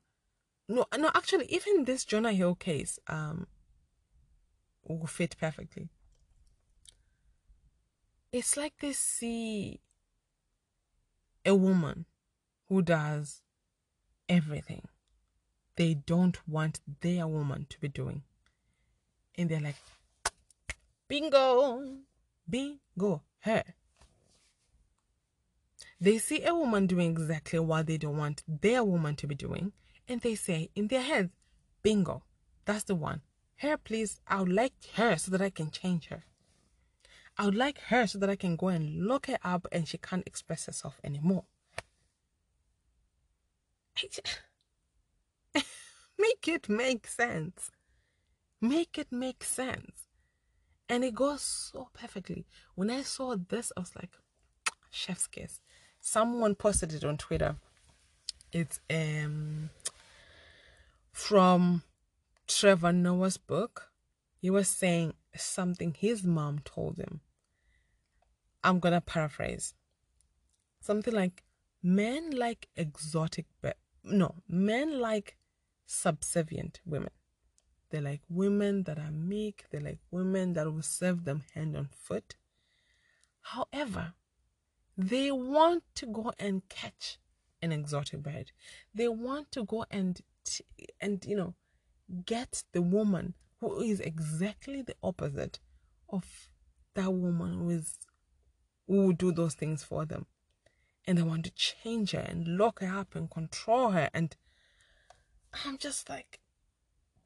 No, no, actually, even this Jonah Hill case um will fit perfectly. It's like they see a woman who does everything they don't want their woman to be doing. And they're like, bingo, bingo, her. They see a woman doing exactly what they don't want their woman to be doing, and they say in their heads, bingo, that's the one. Her, please, I would like her so that I can change her. I would like her so that I can go and look her up and she can't express herself anymore. Make it make sense. Make it make sense. And it goes so perfectly. When I saw this, I was like, chef's kiss. Someone posted it on Twitter. It's um from Trevor Noah's book. He was saying something his mom told him. I'm gonna paraphrase. Something like men like exotic but no, men like subservient women. They're like women that are meek, they're like women that will serve them hand and foot. However, they want to go and catch an exotic bird. They want to go and and you know get the woman who is exactly the opposite of that woman who is who will do those things for them. And they want to change her and lock her up and control her and I'm just like,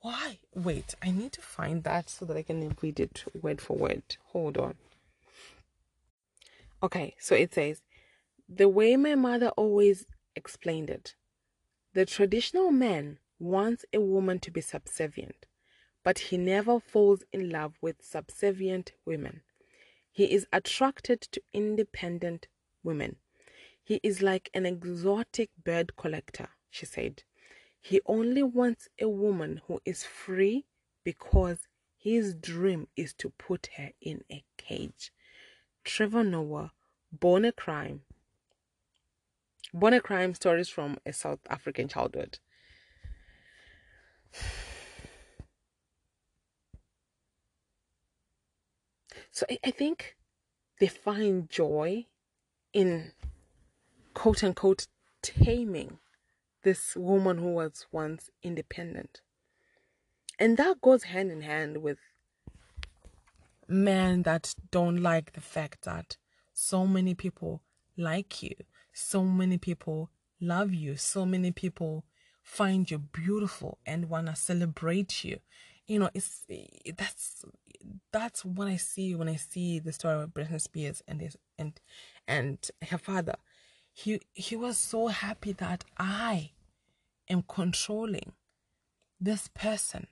why? Wait, I need to find that so that I can read it word for word. Hold on. Okay, so it says, the way my mother always explained it, the traditional man wants a woman to be subservient, but he never falls in love with subservient women. He is attracted to independent women. He is like an exotic bird collector, she said. He only wants a woman who is free because his dream is to put her in a cage. Trevor Noah, born a crime. Born a crime stories from a South African childhood. So I, think they find joy in quote unquote taming this woman who was once independent. And that goes hand in hand with men that don't like the fact that so many people like you, so many people love you. So many people find you beautiful and want to celebrate you. You know, it's that's that's what I see when I see the story of Britney Spears and and and her father. He he was so happy that I am controlling this person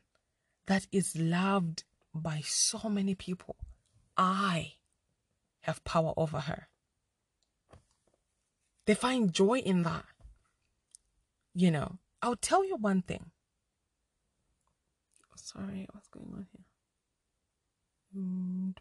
that is loved by so many people. I have power over her. They find joy in that. You know, I'll tell you one thing. Sorry, what's going on here? Mm,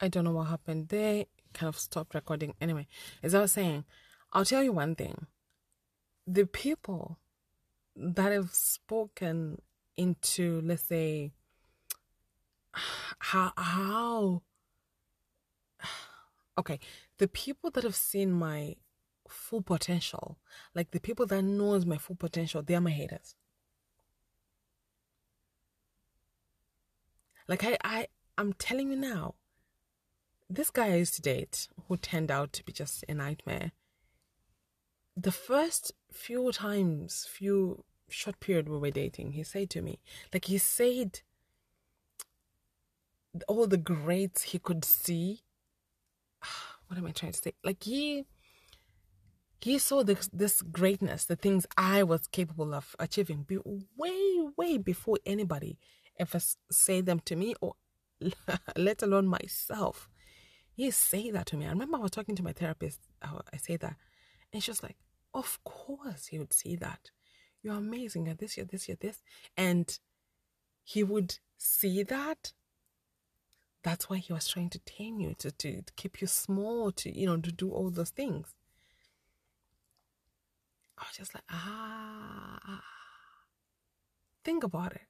I don't know what happened. They kind of stopped recording. Anyway, as I was saying, I'll tell you one thing. The people that have spoken into, let's say, how how okay the people that have seen my full potential like the people that knows my full potential they are my haters like i i i'm telling you now this guy i used to date who turned out to be just a nightmare the first few times few short period we were dating he said to me like he said all the greats he could see. What am I trying to say? Like he he saw this this greatness, the things I was capable of achieving, be way way before anybody ever say them to me, or let alone myself. He say that to me. I remember I was talking to my therapist. I say that, and she was like, "Of course, he would see that. You're amazing at this, you're this, you're this," and he would see that that's why he was trying to tame you, to, to keep you small, to, you know, to do all those things. I was just like, ah, think about it.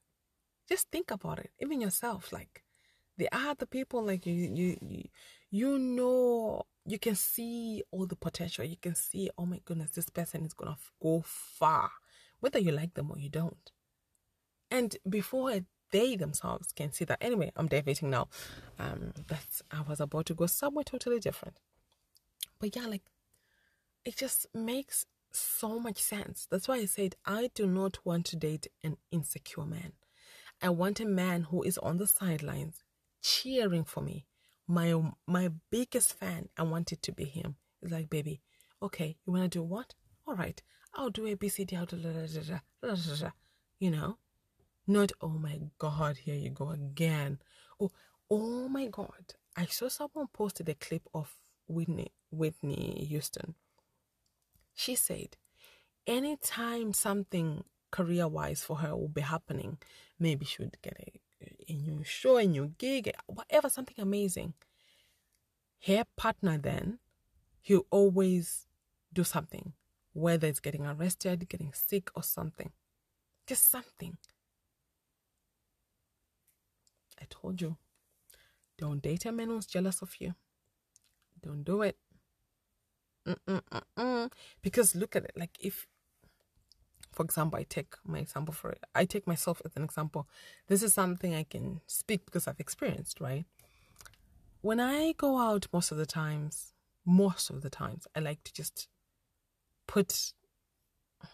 Just think about it. Even yourself, like the other people, like you, you, you, you know, you can see all the potential. You can see, oh my goodness, this person is gonna go far, whether you like them or you don't. And before they themselves can see that. Anyway, I'm deviating now. Um, that's I was about to go somewhere totally different. But yeah, like it just makes so much sense. That's why I said I do not want to date an insecure man. I want a man who is on the sidelines cheering for me. My my biggest fan, I wanted to be him. It's like, baby, okay, you wanna do what? All right, I'll do a B C D. You know. Not, oh my God, here you go again. Oh, oh my God. I saw someone posted a clip of Whitney, Whitney Houston. She said, anytime something career wise for her will be happening, maybe she would get a, a new show, a new gig, whatever, something amazing. Her partner then, he'll always do something, whether it's getting arrested, getting sick, or something. Just something. I told you. Don't date a man who's jealous of you. Don't do it. Mm-mm-mm-mm. Because look at it. Like if, for example, I take my example for. I take myself as an example. This is something I can speak because I've experienced, right? When I go out, most of the times, most of the times, I like to just put.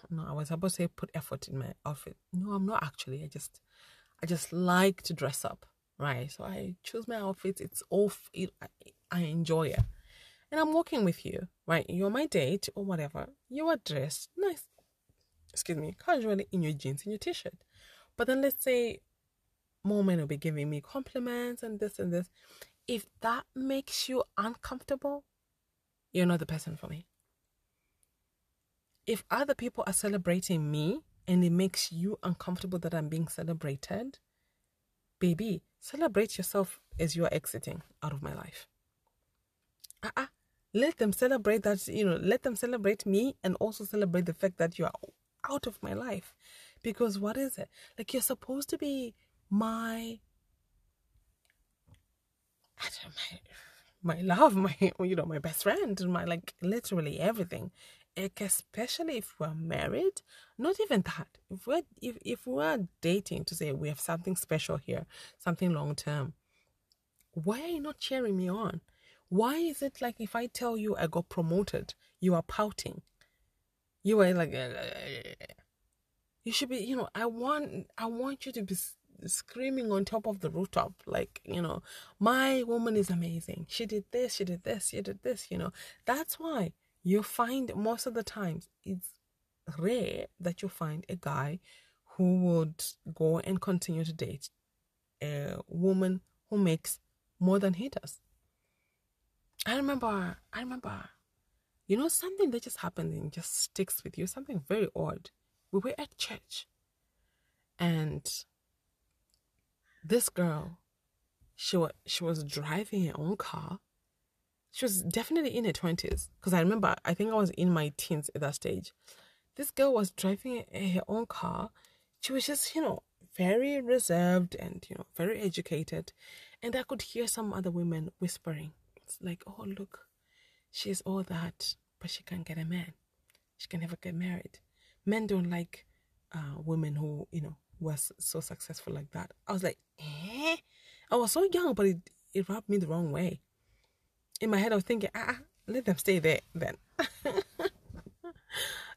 No, I was about to say put effort in my outfit. No, I'm not actually. I just, I just like to dress up right? So I choose my outfit. It's off. It, I, I enjoy it. And I'm walking with you, right? You're my date or whatever. You are dressed nice, excuse me, casually in your jeans and your t-shirt. But then let's say more men will be giving me compliments and this and this. If that makes you uncomfortable, you're not the person for me. If other people are celebrating me and it makes you uncomfortable that I'm being celebrated, baby, Celebrate yourself as you are exiting out of my life. Uh-uh. Let them celebrate that, you know, let them celebrate me and also celebrate the fact that you are out of my life. Because what is it? Like you're supposed to be my I don't my my love, my you know, my best friend, my like literally everything Like especially if we're married not even that if we're if, if we're dating to say we have something special here something long term why are you not cheering me on? Why is it like if I tell you I got promoted, you are pouting? You are like, uh, uh, you should be, you know, I want, I want you to be screaming on top of the rooftop, like, you know, my woman is amazing. She did this, she did this, she did this, you know. That's why you find most of the times it's rare that you find a guy who would go and continue to date a woman who makes more than he does. I remember, I remember, you know, something that just happened and just sticks with you, something very odd. We were at church and this girl, she was, she was driving her own car. She was definitely in her 20s because I remember, I think I was in my teens at that stage. This girl was driving her own car. She was just, you know, very reserved and, you know, very educated. And I could hear some other women whispering, it's like, oh, look, she's all that, but she can't get a man. She can never get married. Men don't like uh, women who, you know, were so successful like that. I was like, eh? I was so young, but it, it rubbed me the wrong way. In my head, I was thinking, ah, let them stay there then.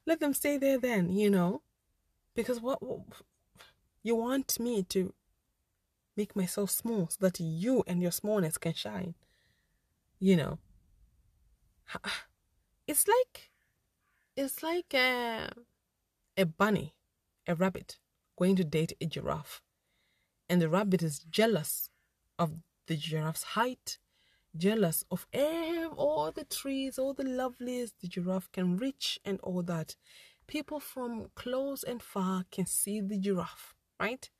let them stay there then, you know? Because what, what you want me to make myself small so that you and your smallness can shine. You know, it's like it's like a, a bunny, a rabbit going to date a giraffe, and the rabbit is jealous of the giraffe's height, jealous of eh, all the trees, all the loveliest the giraffe can reach, and all that. People from close and far can see the giraffe, right?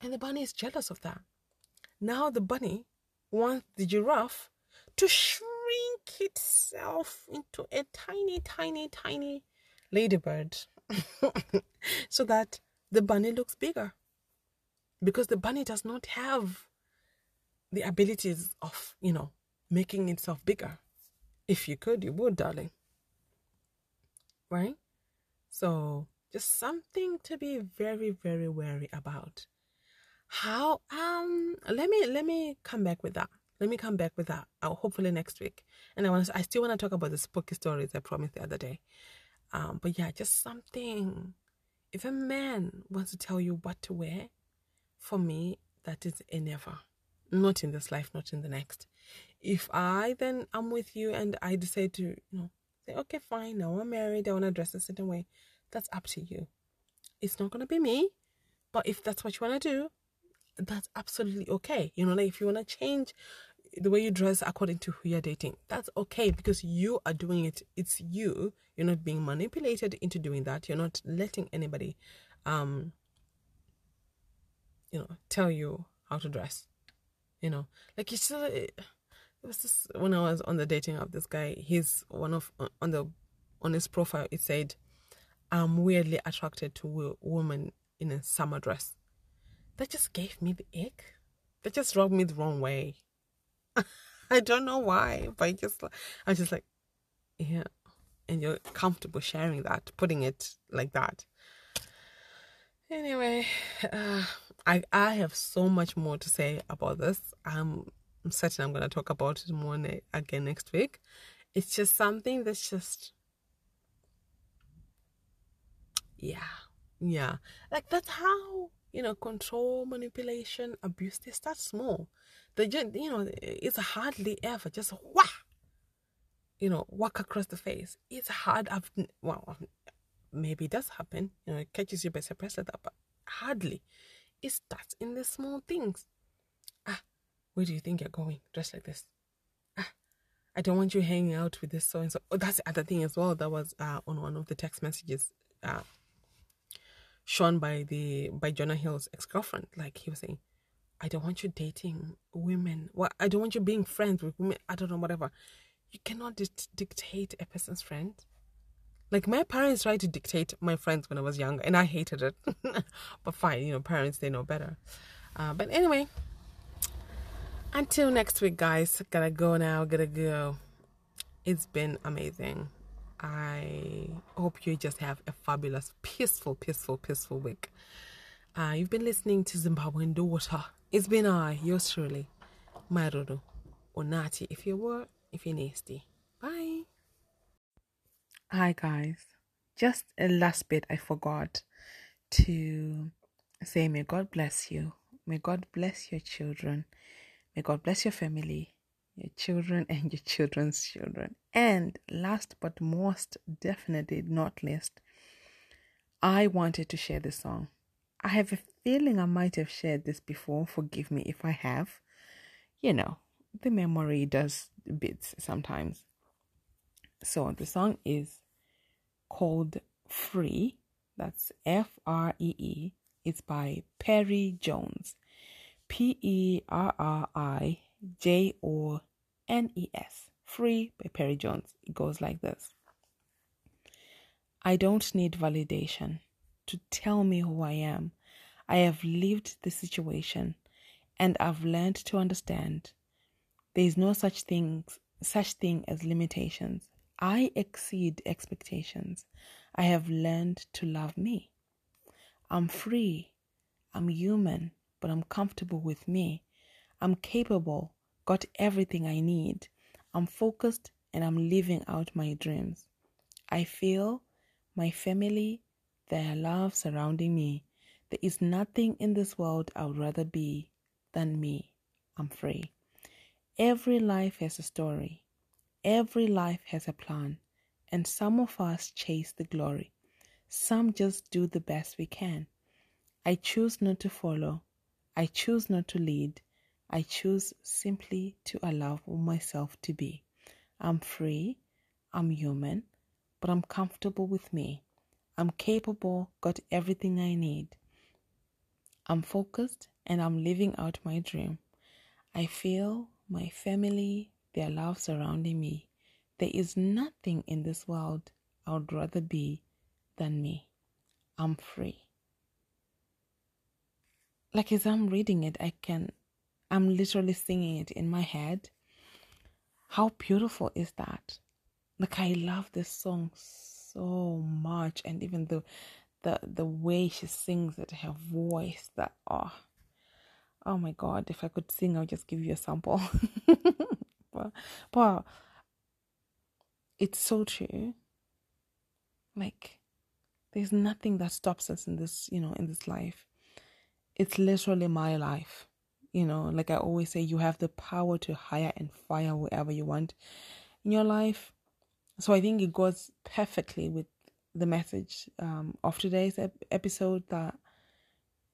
And the bunny is jealous of that. Now the bunny wants the giraffe to shrink itself into a tiny, tiny, tiny ladybird so that the bunny looks bigger. Because the bunny does not have the abilities of, you know, making itself bigger. If you could, you would, darling. Right? So, just something to be very, very wary about how um let me let me come back with that let me come back with that uh, hopefully next week. And i want I still want to talk about the spooky stories i promised the other day. Um but yeah just something. If a man wants to tell you what to wear for me that is a never. Not in this life not in the next. If i then i'm with you and i decide to you know say okay fine now i'm married i want to dress a certain way. That's up to you. It's not going to be me but if that's what you want to do that's absolutely okay. You know, like if you want to change the way you dress according to who you're dating, that's okay because you are doing it. It's you. You're not being manipulated into doing that. You're not letting anybody, um, you know, tell you how to dress. You know, like you still. It was just when I was on the dating app. This guy, he's one of on the on his profile. It said, "I'm weirdly attracted to a woman in a summer dress." that just gave me the ick. That just rubbed me the wrong way. I don't know why, but I just, I'm just like, yeah. And you're comfortable sharing that, putting it like that. Anyway, uh, I I have so much more to say about this. I'm, I'm certain I'm to talk about it more ne- again next week. It's just something that's just, yeah, yeah. Like that's how you know, control, manipulation, abuse, they start small. They just, you know, it's hardly ever just wah, you know, whack across the face. It's hard. I've, well, maybe it does happen, you know, it catches you by surprise like that, but hardly. It starts in the small things. Ah, where do you think you're going? Dressed like this. Ah, I don't want you hanging out with this so and so. Oh, that's the other thing as well. That was uh, on one of the text messages. Uh, shown by the by Jonah Hill's ex girlfriend. Like he was saying, I don't want you dating women. Well, I don't want you being friends with women. I don't know, whatever. You cannot di- dictate a person's friend. Like my parents tried to dictate my friends when I was younger, and I hated it. but fine, you know, parents they know better. Uh, but anyway, until next week, guys. Gotta go now. Gotta go. It's been amazing. I hope you just have a fabulous, peaceful, peaceful, peaceful week. Uh, you've been listening to Zimbabwean Daughter. It's been I, yours truly, Mai Ruru, or Nati if you were, if you're nasty. Bye. Hi, guys. Just a last bit I forgot to say, may God bless you. May God bless your children. May God bless your family, your children, and your children's children. And last but most definitely not least, I wanted to share this song. I have a feeling I might have shared this before. Forgive me if I have. You know, the memory does bits sometimes. So the song is called Free. That's F R E E. It's by Perri Jones. P E R R I J O N E S. Free by Perri Jones. It goes like this I don't need validation to tell me who I am. I have lived the situation and I've learned to understand there is no such thing such thing as limitations. I exceed expectations. I have learned to love me. I'm free. I'm human, but I'm comfortable with me. I'm capable, got everything I need. I'm focused and I'm living out my dreams. I feel my family, their love surrounding me. There is nothing in this world I would rather be than me. I'm free. Every life has a story. Every life has a plan. And some of us chase the glory. Some just do the best we can. I choose not to follow. I choose not to lead. I choose simply to allow myself to be. I'm free. I'm human. But I'm comfortable with me. I'm capable, got everything I need. I'm focused and I'm living out my dream. I feel my family, their love surrounding me. There is nothing in this world I would rather be than me. I'm free like as I'm reading it, I can, I'm literally singing it in my head. How beautiful is that? Like I love this song so much, and even the, the the way she sings it, her voice, that oh, oh my God! If I could sing, I'll just give you a sample. but, but it's so true. Like there's nothing that stops us in this, you know, in this life it's literally my life. You know, like I always say, you have the power to hire and fire whoever you want in your life. So I think it goes perfectly with the message um, of today's ep- episode that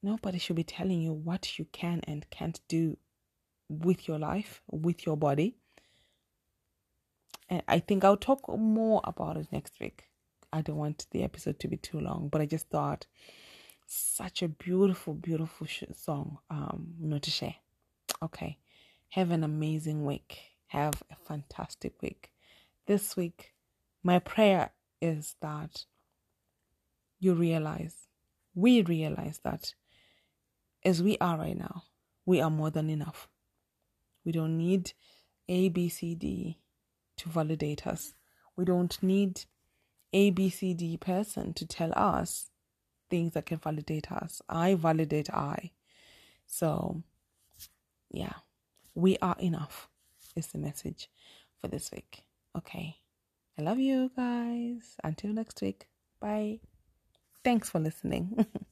nobody should be telling you what you can and can't do with your life, with your body. And I think I'll talk more about it next week. I don't want the episode to be too long, but I just thought such a beautiful, beautiful sh- song, um, share. Okay. Have an amazing week. Have a fantastic week. This week, my prayer is that you realize, we realize that as we are right now, we are more than enough. We don't need A, B, C, D to validate us. We don't need A, B, C, D person to tell us things that can validate us. I validate I. So, yeah, we are enough is the message for this week. Okay. I love you guys. Until next week. Bye. Thanks for listening.